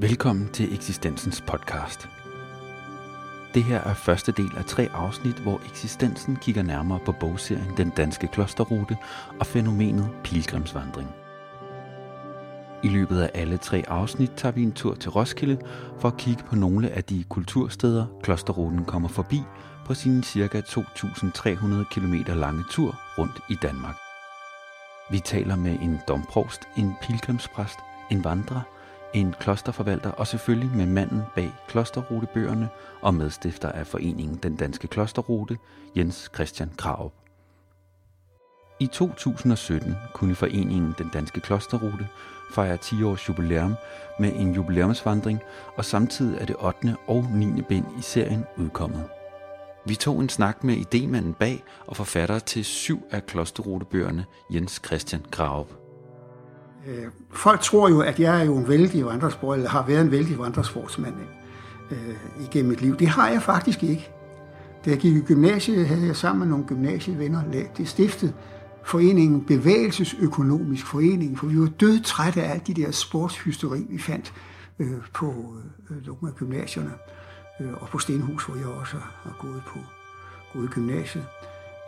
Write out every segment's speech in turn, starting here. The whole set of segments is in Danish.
Velkommen til Eksistensens podcast. Det her er første del af tre afsnit, hvor eksistensen kigger nærmere på bogserien Den Danske Klosterrute og fænomenet pilgrimsvandring. I løbet af alle tre afsnit tager vi en tur til Roskilde for at kigge på nogle af de kultursteder, klosterruten kommer forbi på sin ca. 2.300 km lange tur rundt i Danmark. Vi taler med en domprovst, en pilgrimspræst, en vandrer, en klosterforvalter og selvfølgelig med manden bag klosterrutebøgerne og medstifter af foreningen Den Danske Klosterrute, Jens Christian Krav. I 2017 kunne foreningen Den Danske Klosterrute fejre 10 års jubilæum med en jubilæumsvandring, og samtidig er det 8. og 9. bind i serien udkommet. Vi tog en snak med idemanden bag og forfatter til syv af klosterrutebøgerne, Jens Christian Graup. Øh, folk tror jo, at jeg er jo en vældig vandresport, eller har været en vældig vandresportsmand øh, igennem mit liv. Det har jeg faktisk ikke. Da jeg gik i gymnasiet, havde jeg sammen med nogle gymnasievenner det stiftet foreningen Bevægelsesøkonomisk Forening, for vi var død trætte af alt de der sportshysteri, vi fandt øh, på øh, nogle af gymnasierne, øh, Øh, og på Stenhus, hvor jeg også har gået på gået i gymnasiet.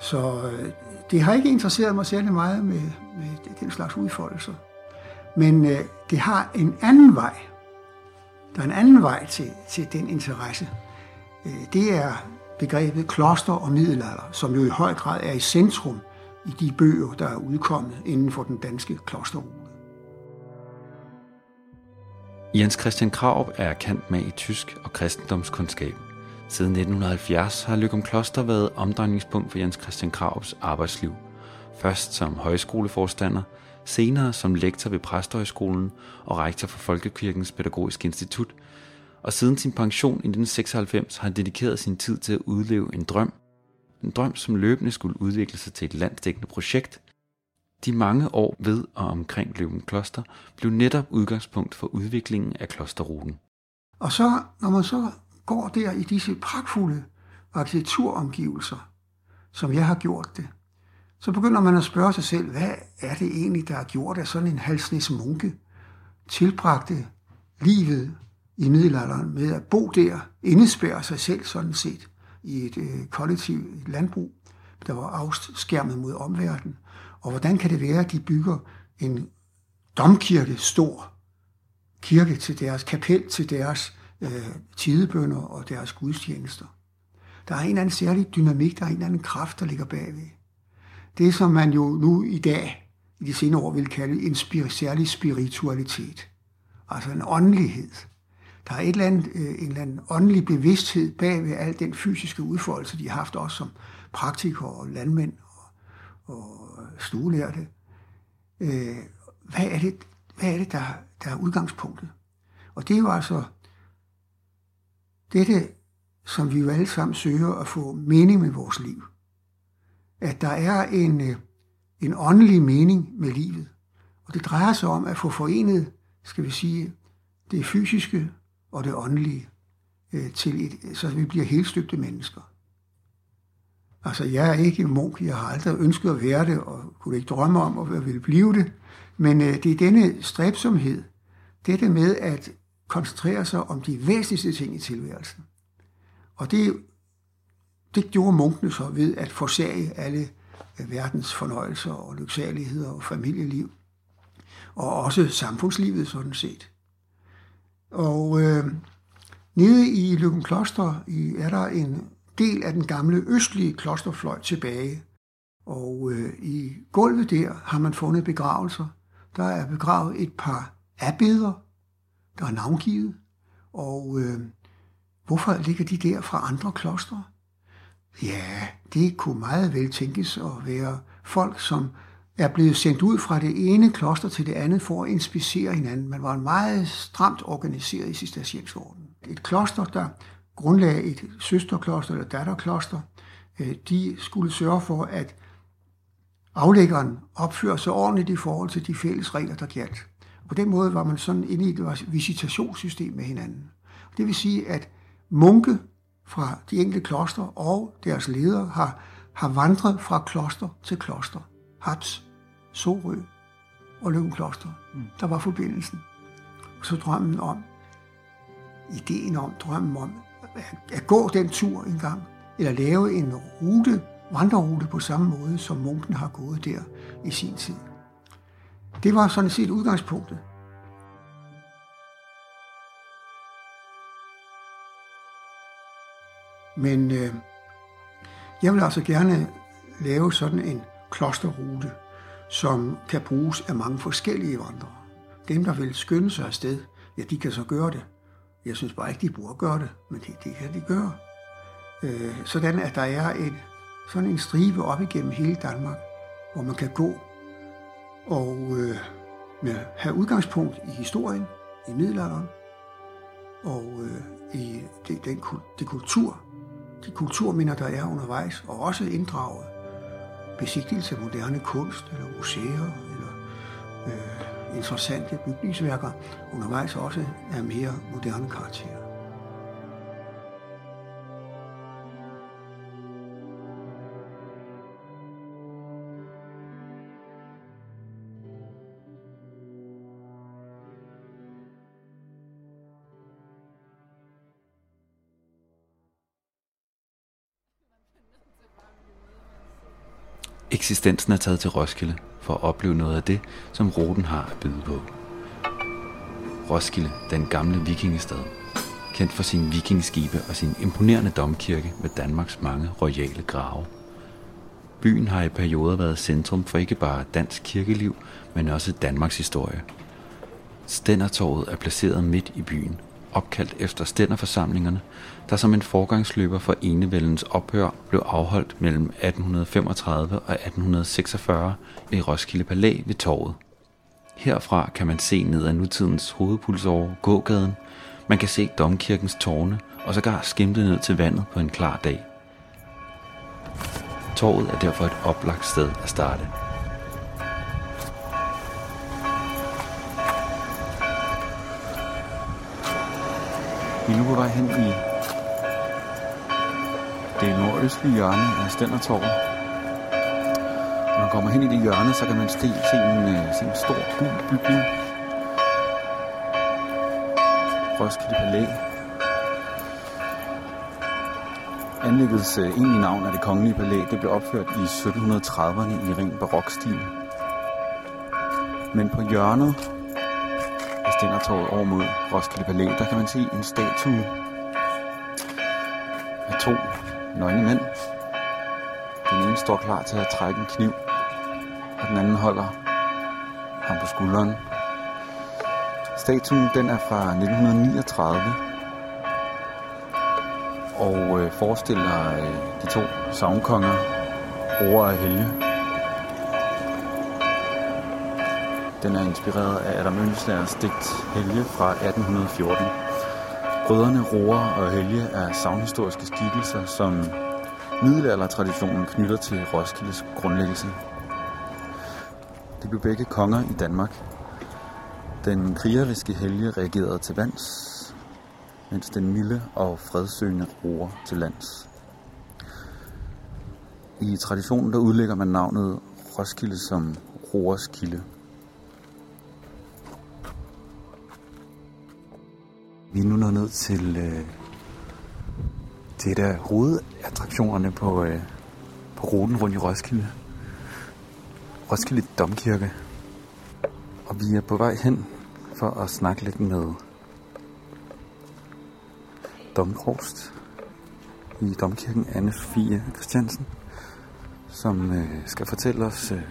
Så øh, det har ikke interesseret mig særlig meget med, med den slags udfoldelser. Men øh, det har en anden vej. Der er en anden vej til, til den interesse. Øh, det er begrebet kloster og middelalder, som jo i høj grad er i centrum i de bøger, der er udkommet inden for den danske klosterrute. Jens Christian Krav er kendt med i tysk og kristendomskundskab. Siden 1970 har Lykum Kloster været omdrejningspunkt for Jens Christian Kravs arbejdsliv. Først som højskoleforstander, senere som lektor ved Præstehøjskolen og rektor for Folkekirkens Pædagogiske Institut, og siden sin pension i 1996 har han dedikeret sin tid til at udleve en drøm. En drøm, som løbende skulle udvikle sig til et landsdækkende projekt. De mange år ved og omkring Løven Kloster blev netop udgangspunkt for udviklingen af klosterruten. Og så, når man så går der i disse pragtfulde arkitekturomgivelser, som jeg har gjort det, så begynder man at spørge sig selv, hvad er det egentlig, der har gjort, at sådan en halsnæs munke tilbragte livet i middelalderen med at bo der, indespærre sig selv sådan set i et øh, kollektivt landbrug, der var afskærmet mod omverdenen. Og hvordan kan det være, at de bygger en domkirke, stor kirke til deres kapel, til deres øh, tidebønder og deres gudstjenester. Der er en eller anden særlig dynamik, der er en eller anden kraft, der ligger bagved det, som man jo nu i dag, i de senere år, vil kalde en spir- særlig spiritualitet. Altså en åndelighed. Der er et eller andet, øh, en eller anden åndelig bevidsthed bag ved al den fysiske udfoldelse, de har haft også som praktikere og landmænd og, stuelærte. Øh, hvad er det, hvad er det der, der er udgangspunktet? Og det er jo altså dette, som vi jo alle sammen søger at få mening med vores liv at der er en, øh, en åndelig mening med livet. Og det drejer sig om at få forenet, skal vi sige, det fysiske og det åndelige, øh, til et, så vi bliver helstøbte mennesker. Altså, jeg er ikke munk, jeg har aldrig ønsket at være det, og kunne ikke drømme om at ville blive det, men øh, det er denne stræbsomhed, dette med at koncentrere sig om de væsentligste ting i tilværelsen. Og det det gjorde munkene så ved at forsage alle øh, verdens fornøjelser og lyksaligheder og familieliv. Og også samfundslivet sådan set. Og øh, nede i Lykken Kloster i, er der en del af den gamle østlige klosterfløj tilbage. Og øh, i gulvet der har man fundet begravelser. Der er begravet et par abbeder, der er navngivet. Og øh, hvorfor ligger de der fra andre klostre? Ja, det kunne meget vel tænkes at være folk, som er blevet sendt ud fra det ene kloster til det andet for at inspicere hinanden. Man var meget stramt organiseret i cisterciensordenen. Et kloster, der grundlagde et søsterkloster eller datterkloster, øh, de skulle sørge for, at aflæggeren opfører sig ordentligt i forhold til de fælles regler, der galt. På den måde var man sådan inde i et visitationssystem med hinanden. Det vil sige, at munke fra de enkelte kloster og deres ledere har, har vandret fra kloster til kloster. Hats, Sorø og Løvenkloster. Mm. Der var forbindelsen. Og så drømmen om, ideen om, drømmen om at, gå den tur en gang, eller lave en rute, vandrerute på samme måde, som munken har gået der i sin tid. Det var sådan set udgangspunktet. Men øh, jeg vil altså gerne lave sådan en klosterrute, som kan bruges af mange forskellige vandrere. Dem, der vil skynde sig afsted, ja, de kan så gøre det. Jeg synes bare ikke, de burde gøre det, men det, det kan de gøre. Øh, sådan at der er en, sådan en stribe op igennem hele Danmark, hvor man kan gå og øh, med, have udgangspunkt i historien, i middelalderen, og øh, i det, den, det kultur, de kulturminder, der er undervejs, og også inddraget besigtigelse af moderne kunst, eller museer, eller øh, interessante bygningsværker, undervejs også af mere moderne karakter. Eksistensen er taget til Roskilde for at opleve noget af det, som ruten har at byde på. Roskilde, den gamle vikingestad, kendt for sine vikingskibe og sin imponerende domkirke med Danmarks mange royale grave. Byen har i perioder været centrum for ikke bare dansk kirkeliv, men også Danmarks historie. Stændertorvet er placeret midt i byen opkaldt efter stænderforsamlingerne, der som en forgangsløber for enevældens ophør blev afholdt mellem 1835 og 1846 i Roskilde Palæ ved torvet. Herfra kan man se ned ad nutidens hovedpulsåre gågaden, man kan se domkirkens tårne og sågar skimte ned til vandet på en klar dag. Torvet er derfor et oplagt sted at starte. Vi er nu på vej hen i det nordøstlige hjørne af Stændertorvet. Når man kommer hen i det hjørne, så kan man se, se, en, øh, se en stor gul bygning. Roskilde Palæ. Anlæggets øh, egentlige navn er det kongelige palæ. Det blev opført i 1730'erne i ren barokstil. Men på hjørnet Stændertorvet over mod Roskilde Palæ, der kan man se en statue af to nøgne mænd. Den ene står klar til at trække en kniv, og den anden holder ham på skulderen. Statuen den er fra 1939 og øh, forestiller øh, de to savnkonger, Ore og Helge, Den er inspireret af Adam Oehlenschlägers digt Helge fra 1814. Brødrene Roer og Helge er savnhistoriske skikkelser, som middelaldertraditionen knytter til Roskildes grundlæggelse. De blev begge konger i Danmark. Den krigeriske Helge reagerede til vands, mens den milde og fredsøgende roer til lands. I traditionen der udlægger man navnet Roskilde som Roers Vi er nu nået ned til, øh, til et af hovedattraktionerne på, øh, på ruten rundt i Roskilde. Roskilde Domkirke. Og vi er på vej hen for at snakke lidt med domprost i Domkirken, anne Sofie Christiansen, som øh, skal fortælle os øh,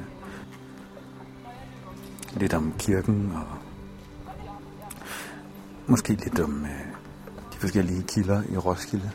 lidt om kirken og måske lidt om øh, de forskellige kilder i Roskilde.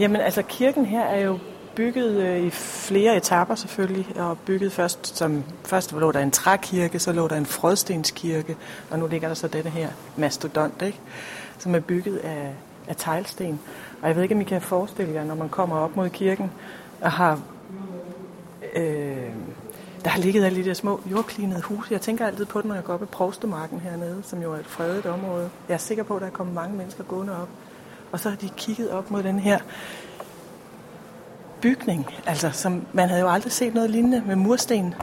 Jamen altså kirken her er jo bygget øh, i flere etapper selvfølgelig, og bygget først som først lå der en trækirke, så lå der en frødstenskirke, og nu ligger der så denne her mastodont, ikke? som er bygget af, af teglsten. Og jeg ved ikke, om I kan forestille jer, når man kommer op mod kirken og har øh, der har ligget alle de der små jordklinede huse. Jeg tænker altid på det, når jeg går op i Provstemarken hernede, som jo er et fredet område. Jeg er sikker på, at der er kommet mange mennesker gående op. Og så har de kigget op mod den her bygning, altså som man havde jo aldrig set noget lignende med mursten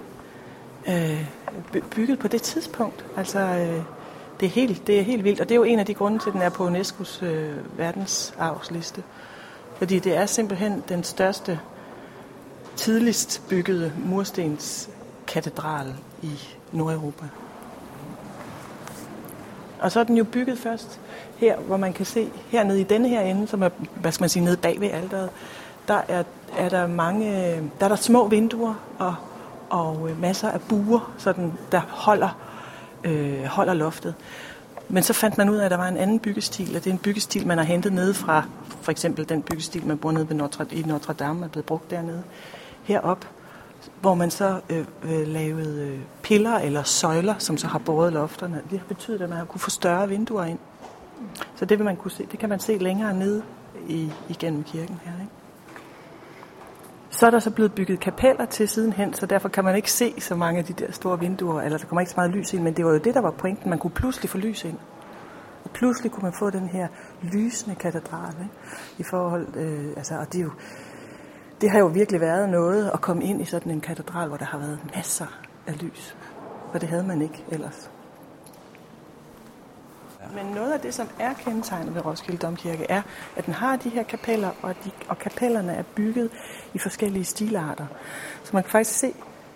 øh, bygget på det tidspunkt. Altså øh, det, er helt, det er helt vildt, og det er jo en af de grunde til, at den er på UNESCO's øh, verdensarvsliste. Fordi det er simpelthen den største tidligst byggede murstens katedral i Nordeuropa. Og så er den jo bygget først her, hvor man kan se hernede i denne her ende, som er, hvad skal man sige, nede bag ved alderet, der er, er der mange, der er der små vinduer og, og øh, masser af buer, sådan, der holder, øh, holder loftet. Men så fandt man ud af, at der var en anden byggestil, og det er en byggestil, man har hentet ned fra, for eksempel den byggestil, man bruger nede ved Notre, i Notre Dame, er blevet brugt dernede herop, hvor man så øh, øh, lavede øh, piller eller søjler, som så har båret lofterne. Det har betydet, at man har kunne få større vinduer ind. Så det vil man kunne se, det kan man se længere nede i, igennem kirken her. Ikke? Så er der så blevet bygget kapeller til sidenhen, så derfor kan man ikke se så mange af de der store vinduer, eller der kommer ikke så meget lys ind, men det var jo det, der var pointen. Man kunne pludselig få lys ind. Og pludselig kunne man få den her lysende katedral, ikke? i forhold, øh, altså, og det er jo, det har jo virkelig været noget at komme ind i sådan en katedral, hvor der har været masser af lys. For det havde man ikke ellers. Men noget af det, som er kendetegnet ved Roskilde Domkirke, er, at den har de her kapeller, og, de, og kapellerne er bygget i forskellige stilarter. Så man kan faktisk se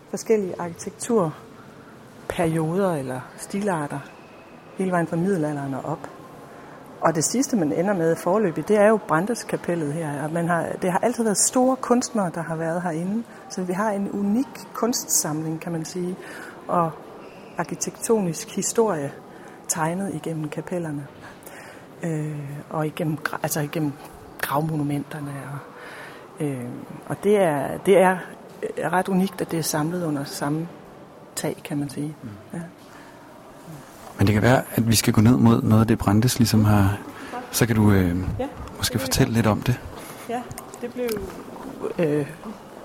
forskellige arkitekturperioder eller stilarter hele vejen fra middelalderen og op. Og det sidste, man ender med forløbet, det er jo Brandes-kapellet her. man har, det har altid været store kunstnere, der har været herinde. Så vi har en unik kunstsamling, kan man sige, og arkitektonisk historie tegnet igennem kapellerne. Øh, og igennem, altså igennem gravmonumenterne. Og, øh, og det, er, det er ret unikt, at det er samlet under samme tag, kan man sige. Mm. Ja. Men det kan være, at vi skal gå ned mod noget af det Brandes ligesom har... Så kan du øh, ja, måske fortælle lidt om det. Ja, det blev, øh,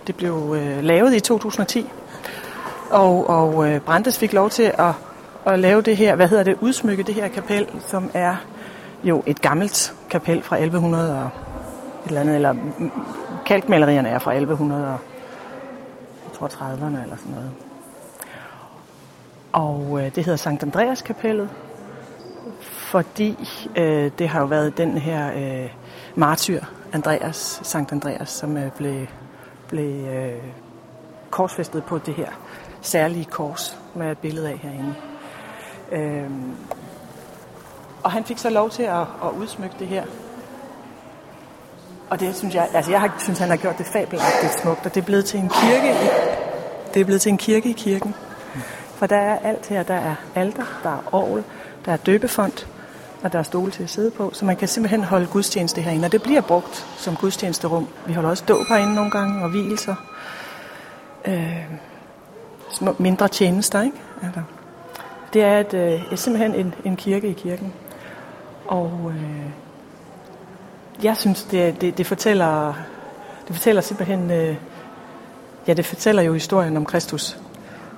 det blev øh, lavet i 2010. Og, og øh, Brandes fik lov til at, at lave det her, hvad hedder det, udsmykke det her kapel, som er jo et gammelt kapel fra 1100 og et eller andet, eller kalkmalerierne er fra 1100 og, jeg tror 30'erne eller sådan noget. Og øh, det hedder Sankt Andreas kapellet, fordi øh, det har jo været den her øh, martyr, Andreas, Sankt Andreas, som øh, blev, blev øh, korsfæstet på det her særlige kors med et billede af herinde. Øh, og han fik så lov til at, at udsmykke det her. Og det synes jeg, altså jeg har, synes, han har gjort det fabelagtigt smukt, og det er blevet til en kirke. Det er blevet til en kirke i kirken. For der er alt her. Der er alter, der er orgel, der er døbefond, og der er stole til at sidde på. Så man kan simpelthen holde gudstjeneste herinde, og det bliver brugt som gudstjenesterum. Vi holder også dåb herinde nogle gange, og hvilelser. Øh, små, mindre tjenester, ikke? Altså, det er at, øh, simpelthen en, en kirke i kirken. Og øh, jeg synes, det, det, det fortæller det fortæller simpelthen, øh, ja, det fortæller jo historien om Kristus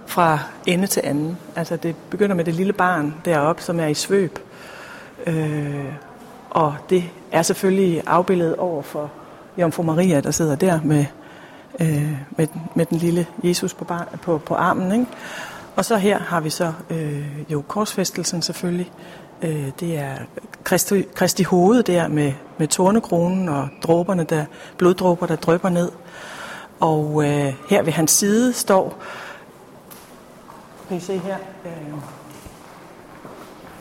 fra ende til anden. Altså det begynder med det lille barn deroppe, som er i svøb. Øh, og det er selvfølgelig afbildet over for Jomfru Maria, der sidder der med, øh, med, med den lille Jesus på, bar, på, på armen. Ikke? Og så her har vi så øh, jo korsfæstelsen selvfølgelig. Øh, det er Kristi, Kristi hoved der med, med tornekronen og dråberne der, bloddråber, der drøber ned. Og øh, her ved hans side står kan I se her? Øh,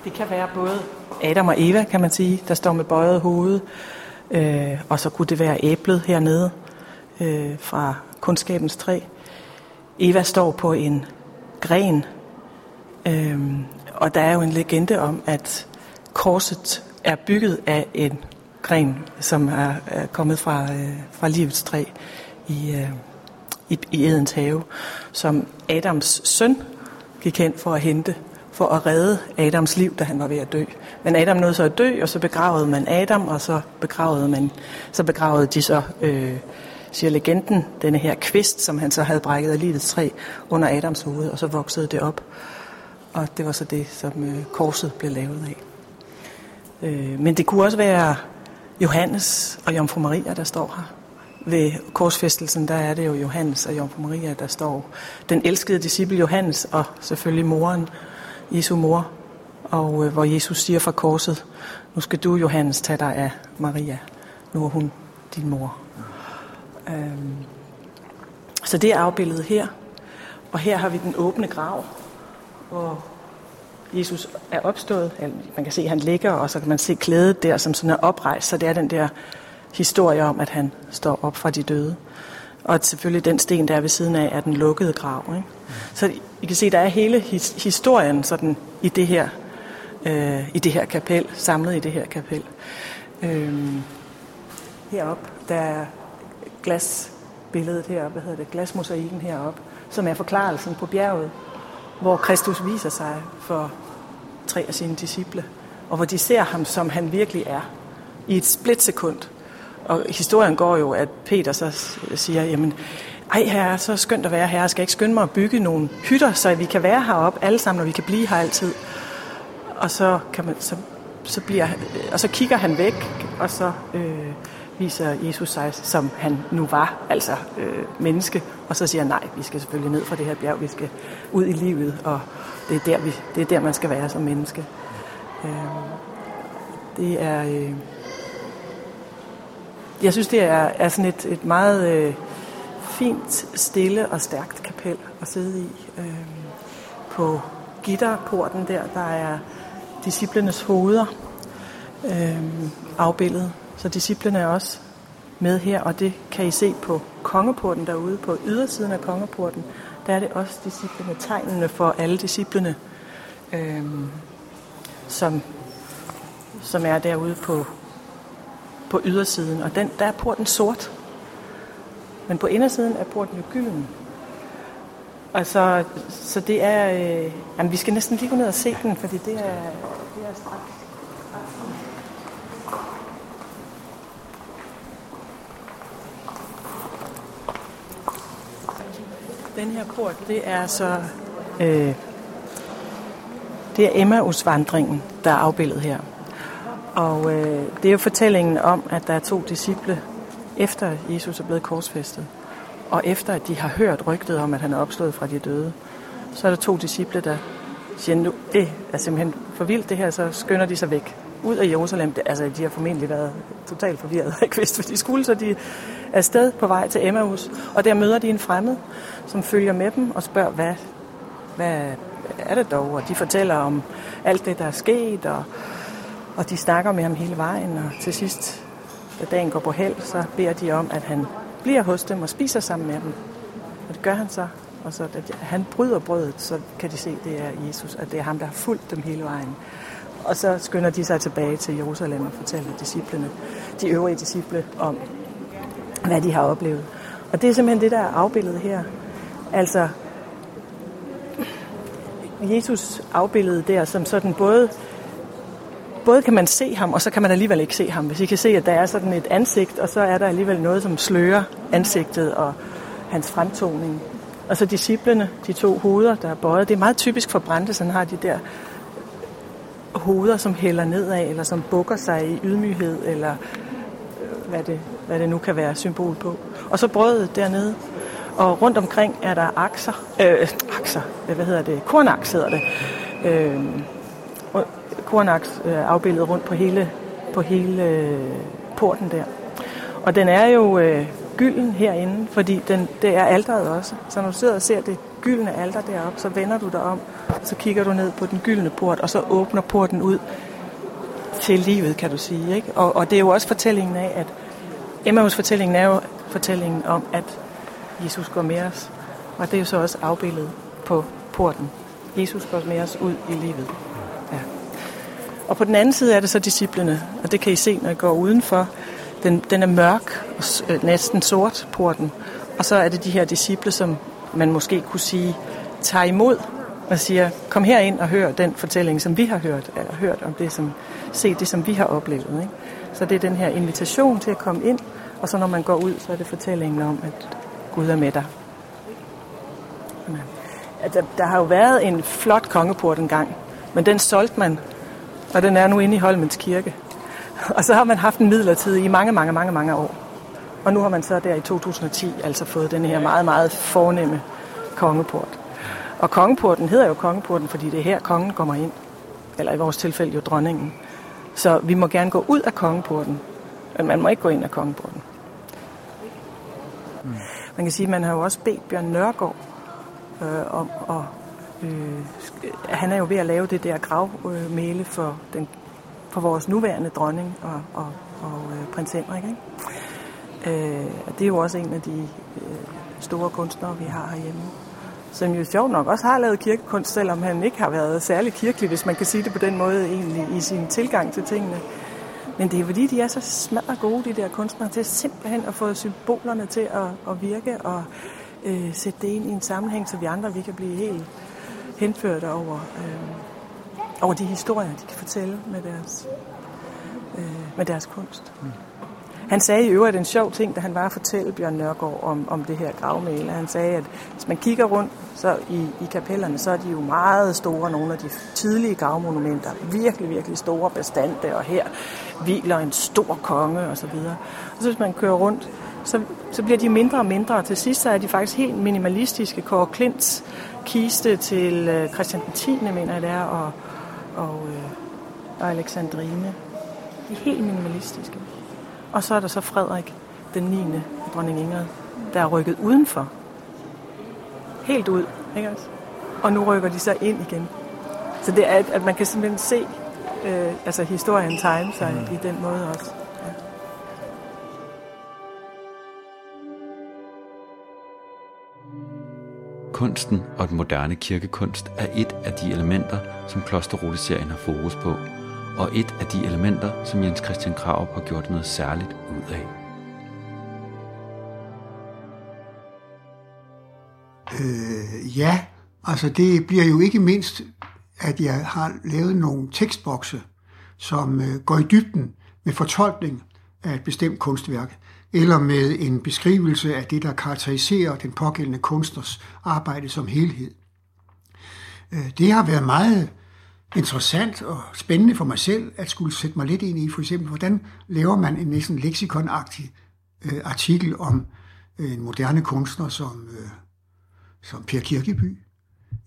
det kan være både Adam og Eva, kan man sige, der står med bøjet hoved. Øh, og så kunne det være æblet hernede øh, fra kundskabens træ. Eva står på en gren. Øhm, og der er jo en legende om, at korset er bygget af en gren, som er, er kommet fra, øh, fra livets træ i, øh, i, i Edens have, som Adams søn gik hen for at hente, for at redde Adams liv, da han var ved at dø. Men Adam nåede så at dø, og så begravede man Adam, og så begravede, man, så begravede de så, øh, siger legenden, denne her kvist, som han så havde brækket af livets træ under Adams hoved, og så voksede det op. Og det var så det, som øh, korset blev lavet af. Øh, men det kunne også være Johannes og Jomfru Maria, der står her. Ved korsfæstelsen, der er det jo Johannes og Jomfru Maria, der står. Den elskede disciple Johannes og selvfølgelig moren, Jesu mor, og øh, hvor Jesus siger fra korset, nu skal du, Johannes, tage dig af Maria. Nu er hun din mor. Øhm, så det er afbildet her. Og her har vi den åbne grav, hvor Jesus er opstået. Man kan se, at han ligger, og så kan man se klædet der, som sådan er oprejst. Så det er den der historie om, at han står op fra de døde. Og selvfølgelig den sten, der er ved siden af, er den lukkede grav. Ikke? Så I kan se, at der er hele historien sådan, i, det her, øh, i det her kapel, samlet i det her kapel. Øh, herop, der glasbilledet heroppe, hvad hedder det, glasmosaikken heroppe, som er forklarelsen på bjerget, hvor Kristus viser sig for tre af sine disciple, og hvor de ser ham, som han virkelig er, i et splitsekund. Og historien går jo, at Peter så siger, jamen, ej herre, så skønt at være her, jeg skal ikke skynde mig at bygge nogle hytter, så vi kan være heroppe alle sammen, og vi kan blive her altid. Og så, kan man, så, så, bliver, og så kigger han væk, og så øh, viser Jesus sig, som han nu var, altså øh, menneske. Og så siger han, nej, vi skal selvfølgelig ned fra det her bjerg, vi skal ud i livet, og det er der, vi, det er der man skal være som menneske. Øh, det er... Øh, jeg synes, det er, er sådan et, et meget øh, fint, stille og stærkt kapel at sidde i. Øh, på gitterporten der, der er disciplenes hoveder øh, afbildet. Så disciplene er også med her, og det kan I se på kongeporten derude, på ydersiden af kongeporten. Der er det også disciplene, tegnene for alle disciplene, øhm, som, som er derude på, på ydersiden. Og den, der er porten sort, men på indersiden er porten jo gylden. Og så, så det er... Øh, jamen, vi skal næsten lige gå ned og se den, fordi det er, det er straks Den her port, det er så... Øh, det er Emmausvandringen, der er afbildet her. Og øh, det er jo fortællingen om, at der er to disciple, efter Jesus er blevet korsfæstet, og efter at de har hørt rygtet om, at han er opstået fra de døde, så er der to disciple, der siger, nu, det er simpelthen for vildt det her, så skynder de sig væk ud af Jerusalem. Altså, de har formentlig været totalt forvirret og ikke vidst, hvad de skulle, så de er afsted på vej til Emmaus. Og der møder de en fremmed, som følger med dem og spørger, hvad, hvad er det dog? Og de fortæller om alt det, der er sket, og, og de snakker med ham hele vejen. Og til sidst, da dagen går på held, så beder de om, at han bliver hos dem og spiser sammen med dem. Og det gør han så. Og så da han bryder brødet, så kan de se, at det er Jesus, at det er ham, der har fulgt dem hele vejen. Og så skynder de sig tilbage til Jerusalem og fortæller disciplene, de øvrige disciple om, hvad de har oplevet. Og det er simpelthen det, der er afbildet her. Altså, Jesus afbildet der som sådan både både kan man se ham, og så kan man alligevel ikke se ham. Hvis I kan se, at der er sådan et ansigt, og så er der alligevel noget, som slører ansigtet og hans fremtoning. Og så disciplene, de to hoveder, der er bøjet. Det er meget typisk for Brandes, han har de der hoveder, som hælder nedad, eller som bukker sig i ydmyghed, eller øh, hvad det, hvad det nu kan være symbol på. Og så brødet dernede. Og rundt omkring er der akser, øh, akser, hvad hedder det, kornaks hedder det. Øh, kornaks øh, afbildet rundt på hele, på hele øh, porten der. Og den er jo øh, gylden herinde, fordi den, det er alderet også. Så når du sidder og ser det gyldne alter deroppe, så vender du dig om, og så kigger du ned på den gyldne port, og så åbner porten ud til livet, kan du sige. Ikke? Og, og det er jo også fortællingen af, at Emmaus fortællingen er jo fortællingen om, at Jesus går med os. Og det er jo så også afbildet på porten. Jesus går med os ud i livet. Ja. Og på den anden side er det så disciplene, og det kan I se, når I går udenfor. Den, den er mørk, og øh, næsten sort, porten. Og så er det de her disciple, som man måske kunne sige, tager imod og siger, kom her ind og hør den fortælling, som vi har hørt, eller hørt om det, som, se det, som vi har oplevet. Ikke? Så det er den her invitation til at komme ind, og så når man går ud, så er det fortællingen om, at Gud er med dig. Der, der har jo været en flot kongeport engang, men den solgte man, og den er nu inde i Holmens Kirke. Og så har man haft en midlertid i mange, mange, mange, mange år. Og nu har man så der i 2010 altså fået den her meget, meget fornemme kongeport. Og kongeporten hedder jo kongeporten, fordi det er her, kongen kommer ind. Eller i vores tilfælde jo dronningen. Så vi må gerne gå ud af kongeporten, men man må ikke gå ind af kongeporten. Mm. Man kan sige, at man har jo også bedt Bjørn Nørgaard øh, om at... Øh, han er jo ved at lave det der gravmæle for, den, for vores nuværende dronning og, og, og øh, prins Henrik. Ikke? Øh, det er jo også en af de øh, store kunstnere, vi har herhjemme som jo sjovt nok også har lavet kirkekunst, selvom han ikke har været særlig kirkelig, hvis man kan sige det på den måde egentlig, i sin tilgang til tingene. Men det er fordi, de er så smadret gode, de der kunstnere, til simpelthen at få symbolerne til at, at virke og øh, sætte det ind i en sammenhæng, så vi andre vi kan blive helt henført over, øh, over de historier, de kan fortælle med deres, øh, med deres kunst. Mm. Han sagde i øvrigt en sjov ting, da han var at fortælle Bjørn Nørgaard om, om det her gravmæle. Han sagde, at hvis man kigger rundt så i, i kapellerne, så er de jo meget store, nogle af de tidlige gravmonumenter. Virkelig, virkelig store bestande, og her hviler en stor konge osv. Og, så videre. og så hvis man kører rundt, så, så bliver de mindre og mindre, og til sidst så er de faktisk helt minimalistiske. Kåre Klints kiste til øh, Christian 10. mener jeg det er, og, og, øh, og Alexandrine. De er helt minimalistiske. Og så er der så Frederik, den 9. dronning Ingrid, der er rykket udenfor. Helt ud, ikke også? Og nu rykker de så ind igen. Så det er, at man kan simpelthen se øh, altså historien tegne sig mm. i den måde også. Ja. Kunsten og den moderne kirkekunst er et af de elementer, som Klosterrute-serien har fokus på – og et af de elementer, som Jens Christian Krav har gjort noget særligt ud af. Øh, ja, altså det bliver jo ikke mindst, at jeg har lavet nogle tekstbokse, som øh, går i dybden med fortolkning af et bestemt kunstværk, eller med en beskrivelse af det, der karakteriserer den pågældende kunstners arbejde som helhed. Øh, det har været meget interessant og spændende for mig selv at skulle sætte mig lidt ind i, for eksempel, hvordan laver man en næsten leksikonagtig øh, artikel om øh, en moderne kunstner som, øh, som Per Kirkeby.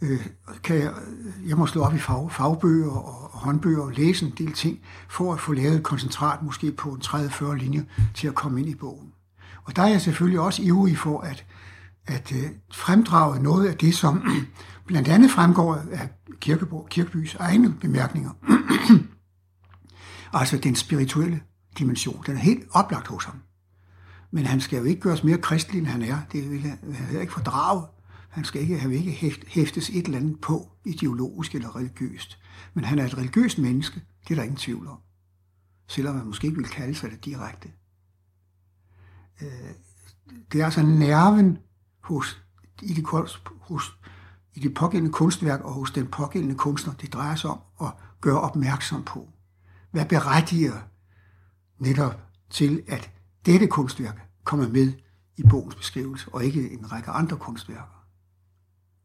Øh, kan jeg, jeg må slå op i fag, fagbøger og, og håndbøger og læse en del ting, for at få lavet et koncentrat måske på en 30-40 linjer til at komme ind i bogen. Og der er jeg selvfølgelig også ivrig for at, at øh, fremdrage noget af det, som blandt andet fremgår af Kirkeborg, Kirkebys egne bemærkninger. altså den spirituelle dimension, den er helt oplagt hos ham. Men han skal jo ikke gøres mere kristelig, end han er. Det vil han ikke fordrage. Han skal ikke, han vil ikke hæftes et eller andet på, ideologisk eller religiøst. Men han er et religiøst menneske, det er der ingen tvivl om. Selvom man måske ikke vil kalde sig det direkte. Øh, det er altså nerven hos, i det, hos i det pågældende kunstværk og hos den pågældende kunstner. Det drejer sig om at gøre opmærksom på, hvad berettiger netop til, at dette kunstværk kommer med i bogens beskrivelse, og ikke en række andre kunstværker.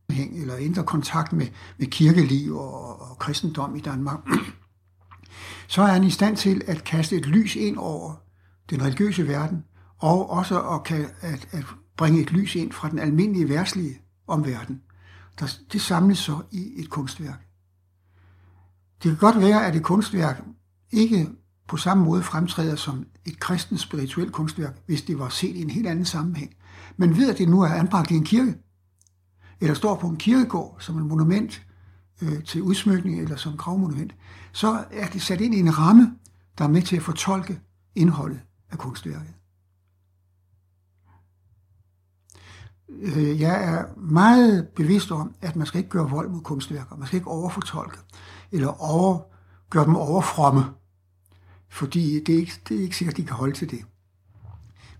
Eller ændre kontakt med, med kirkeliv og, og kristendom i Danmark, så er han i stand til at kaste et lys ind over den religiøse verden, og også at, kan, at, at bringe et lys ind fra den almindelige værtslige omverden der, det samles så i et kunstværk. Det kan godt være, at et kunstværk ikke på samme måde fremtræder som et kristent spirituelt kunstværk, hvis det var set i en helt anden sammenhæng. Men ved, at det nu er anbragt i en kirke, eller står på en kirkegård som et monument øh, til udsmykning eller som gravmonument, så er det sat ind i en ramme, der er med til at fortolke indholdet af kunstværket. Øh, Øh, jeg er meget bevidst om, at man skal ikke gøre vold mod kunstværker. Man skal ikke overfortolke, eller over, gøre dem overfromme. Fordi det er, ikke, det er ikke sikkert, at de kan holde til det.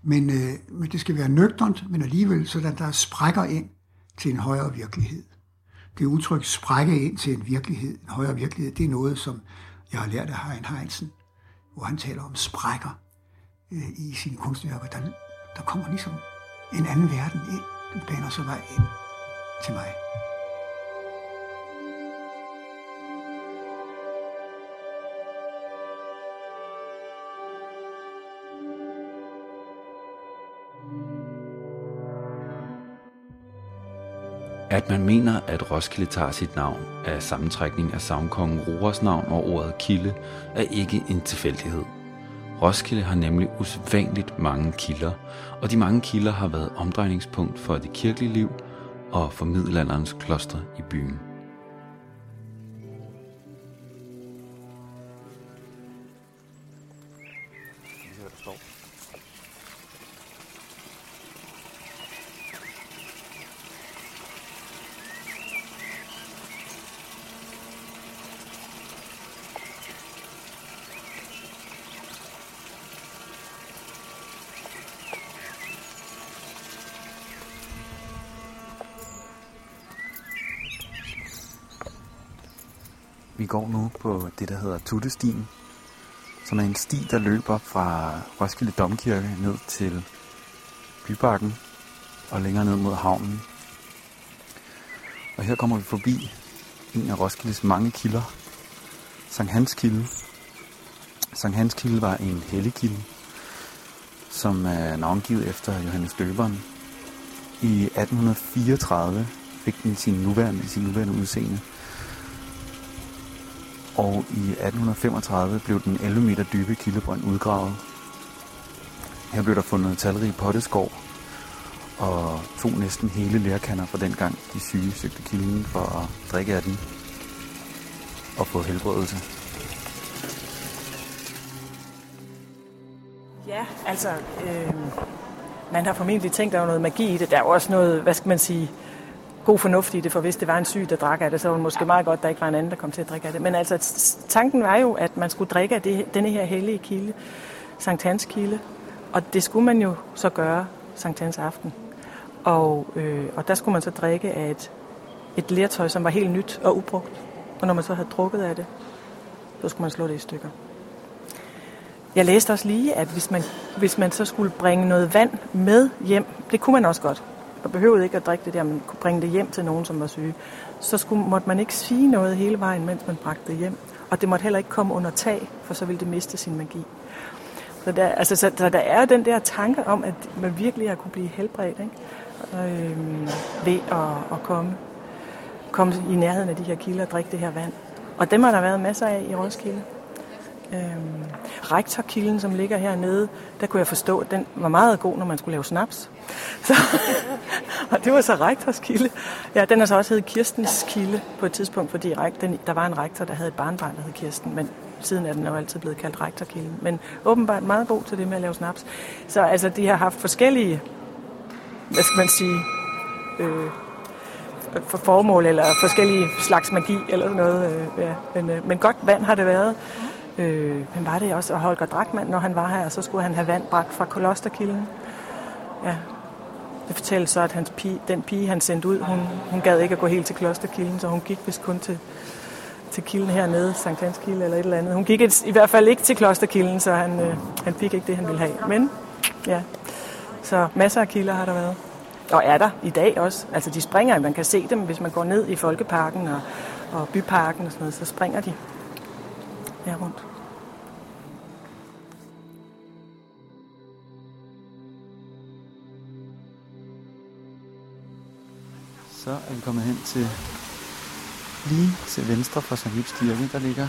Men, øh, men det skal være nøgternt, men alligevel sådan, der sprækker ind til en højere virkelighed. Det udtryk sprække ind til en virkelighed, en højere virkelighed, det er noget, som jeg har lært af Hein Heinsen, hvor han taler om sprækker øh, i sine kunstværker. Der, der kommer ligesom en anden verden ind, den baner så vej ind til mig. At man mener, at Roskilde tager sit navn af sammentrækning af savnkongen Roras navn og ordet kilde, er ikke en tilfældighed. Roskilde har nemlig usædvanligt mange kilder, og de mange kilder har været omdrejningspunkt for det kirkelige liv og for middelalderens kloster i byen. Vi går nu på det, der hedder Tuttestien, som er en sti, der løber fra Roskilde Domkirke ned til Bybakken og længere ned mod havnen. Og her kommer vi forbi en af Roskildes mange kilder, Sankt Hans Kilde. Sankt Hans Kilde var en helligkilde, som er navngivet efter Johannes Døberen. I 1834 fik den sin nuværende, sin nuværende udseende og i 1835 blev den 11 meter dybe kildebrønd udgravet. Her blev der fundet talrige potteskår og to næsten hele lærkander fra dengang de syge søgte kilden for at drikke af den og få helbredelse. Ja, altså, øh, man har formentlig tænkt, at der var noget magi i det. Der er også noget, hvad skal man sige, god fornuft i det, for hvis det var en syg, der drak af det, så var det måske meget godt, at der ikke var en anden, der kom til at drikke af det. Men altså, tanken var jo, at man skulle drikke af det, denne her hellige kilde, Sankt Hans kilde, og det skulle man jo så gøre Sankt Hans aften. Og, øh, og der skulle man så drikke af et, et lertøj, som var helt nyt og ubrugt. Og når man så havde drukket af det, så skulle man slå det i stykker. Jeg læste også lige, at hvis man, hvis man så skulle bringe noget vand med hjem, det kunne man også godt, og behøvede ikke at drikke det der, men kunne bringe det hjem til nogen, som var syge, så skulle, måtte man ikke sige noget hele vejen, mens man bragte det hjem. Og det måtte heller ikke komme under tag, for så ville det miste sin magi. Så der, altså, så, så der er den der tanke om, at man virkelig har kunne blive helbredt ikke? Øh, ved at, at komme, komme i nærheden af de her kilder og drikke det her vand. Og dem har der været masser af i Roskilde. Øhm, rektorkilden, som ligger hernede, der kunne jeg forstå, at den var meget god, når man skulle lave snaps. Så, og det var så rektors kilde. Ja, den er så også heddet Kirstens kilde på et tidspunkt, fordi den, der var en rektor, der havde et barnbarn, der hed Kirsten, men siden er den jo altid blevet kaldt rektorkilden. Men åbenbart meget god til det med at lave snaps. Så altså, de har haft forskellige, hvad skal man sige, øh, for formål, eller forskellige slags magi, eller sådan noget. Øh, ja. men, øh, men godt vand har det været. Øh, men var det også, og Holger Drachmann, når han var her, så skulle han have vand bragt fra Kolosterkilden. Ja. Det fortæller så, at hans pige, den pige, han sendte ud, hun, hun gad ikke at gå helt til Klosterkilden, så hun gik vist kun til, til kilden hernede, Sankt Hans Kilde eller et eller andet. Hun gik et, i hvert fald ikke til Klosterkilden, så han, øh, han fik ikke det, han ville have. Men ja, så masser af kilder har der været. Og er der i dag også. Altså de springer, man kan se dem, hvis man går ned i Folkeparken og, og Byparken og sådan noget, så springer de her rundt. Så er vi kommet hen til lige til venstre for St. Ibs Kirke, der ligger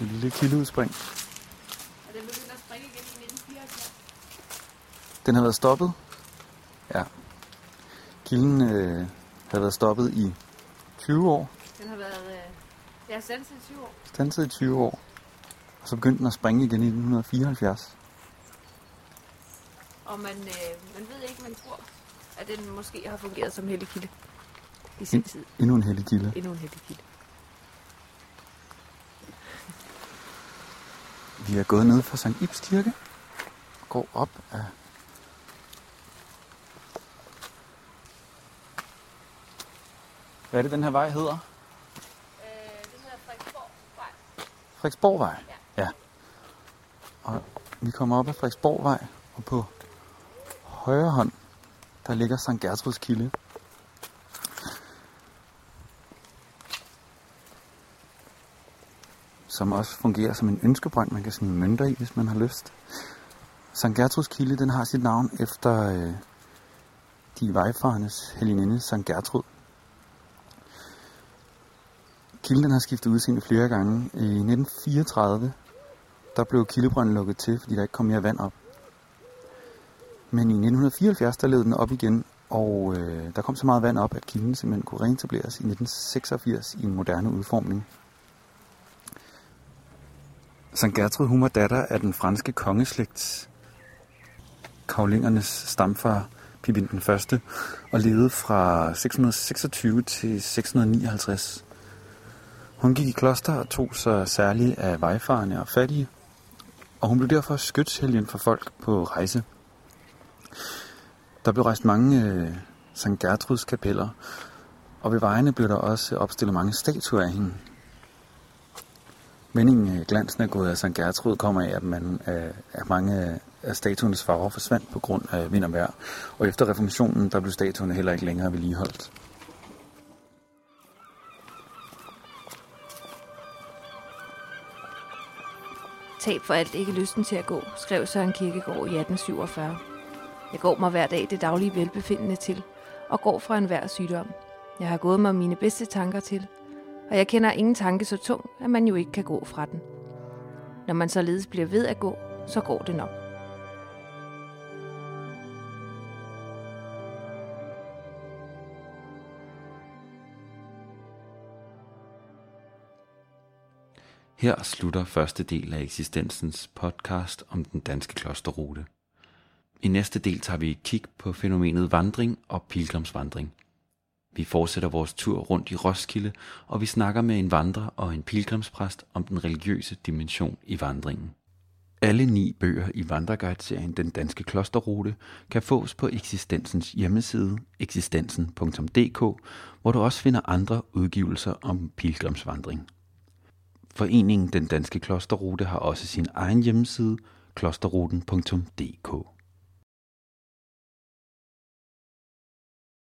et lille kildeudspring. Og den begyndte at springe igen i 1974. Den har været stoppet. Ja. Kilden øh, har været stoppet i 20 år. Den har været... Øh, ja, sandt i 20 år. Stanset i 20 år. Og så begyndte den at springe igen i 1974. Og man, øh, man ved ikke, man tror, at den måske har fungeret som hellig kilde i sin En, tid. endnu en heldig kilde. Endnu en hellig kilde. Vi er gået ned fra St. Ibs Kirke. Går går op af... Hvad er det, den her vej hedder? Øh, det hedder Frederiksborgvej. Frederiksborgvej? Ja. ja. Og vi kommer op ad Frederiksborgvej, og på højre hånd, der ligger Sankt Gertruds Kilde. Som også fungerer som en ønskebrønd, man kan smide mønter i, hvis man har lyst. Sankt Gertruds Kilde, den har sit navn efter øh, de vejfarendes helgeninde Sankt Gertrud. Kilden har skiftet udseende flere gange. I 1934 der blev kildebrønden lukket til, fordi der ikke kom mere vand op. Men i 1974 der led den op igen, og øh, der kom så meget vand op, at kilden simpelthen kunne reetableres i 1986 i en moderne udformning. Sankt Gertrud hun var datter af den franske kongeslægt kavlingernes stamfar Pippin den første, og levede fra 626 til 659. Hun gik i kloster og tog sig særligt af vejfarende og fattige, og hun blev derfor skytshelgen for folk på rejse. Der blev rejst mange øh, St. Gertruds kapeller, og ved vejene blev der også opstillet mange statuer af hende. Meningen øh, glansen er gået af St. Gertrud kommer af, at, man, øh, at mange af statuernes farver forsvandt på grund af vind og vejr. Og efter reformationen, der blev statuerne heller ikke længere vedligeholdt. Tab for alt ikke lysten til at gå, skrev Søren Kirkegaard i 1847. Jeg går mig hver dag det daglige velbefindende til, og går fra enhver sygdom. Jeg har gået mig mine bedste tanker til, og jeg kender ingen tanke så tung, at man jo ikke kan gå fra den. Når man således bliver ved at gå, så går det nok. Her slutter første del af eksistensens podcast om den danske klosterrute. I næste del tager vi et kig på fænomenet vandring og pilgrimsvandring. Vi fortsætter vores tur rundt i Roskilde, og vi snakker med en vandrer og en pilgrimspræst om den religiøse dimension i vandringen. Alle ni bøger i vandreguideserien Den Danske Klosterrute kan fås på eksistensens hjemmeside eksistensen.dk, hvor du også finder andre udgivelser om pilgrimsvandring. Foreningen Den Danske Klosterrute har også sin egen hjemmeside klosterruten.dk.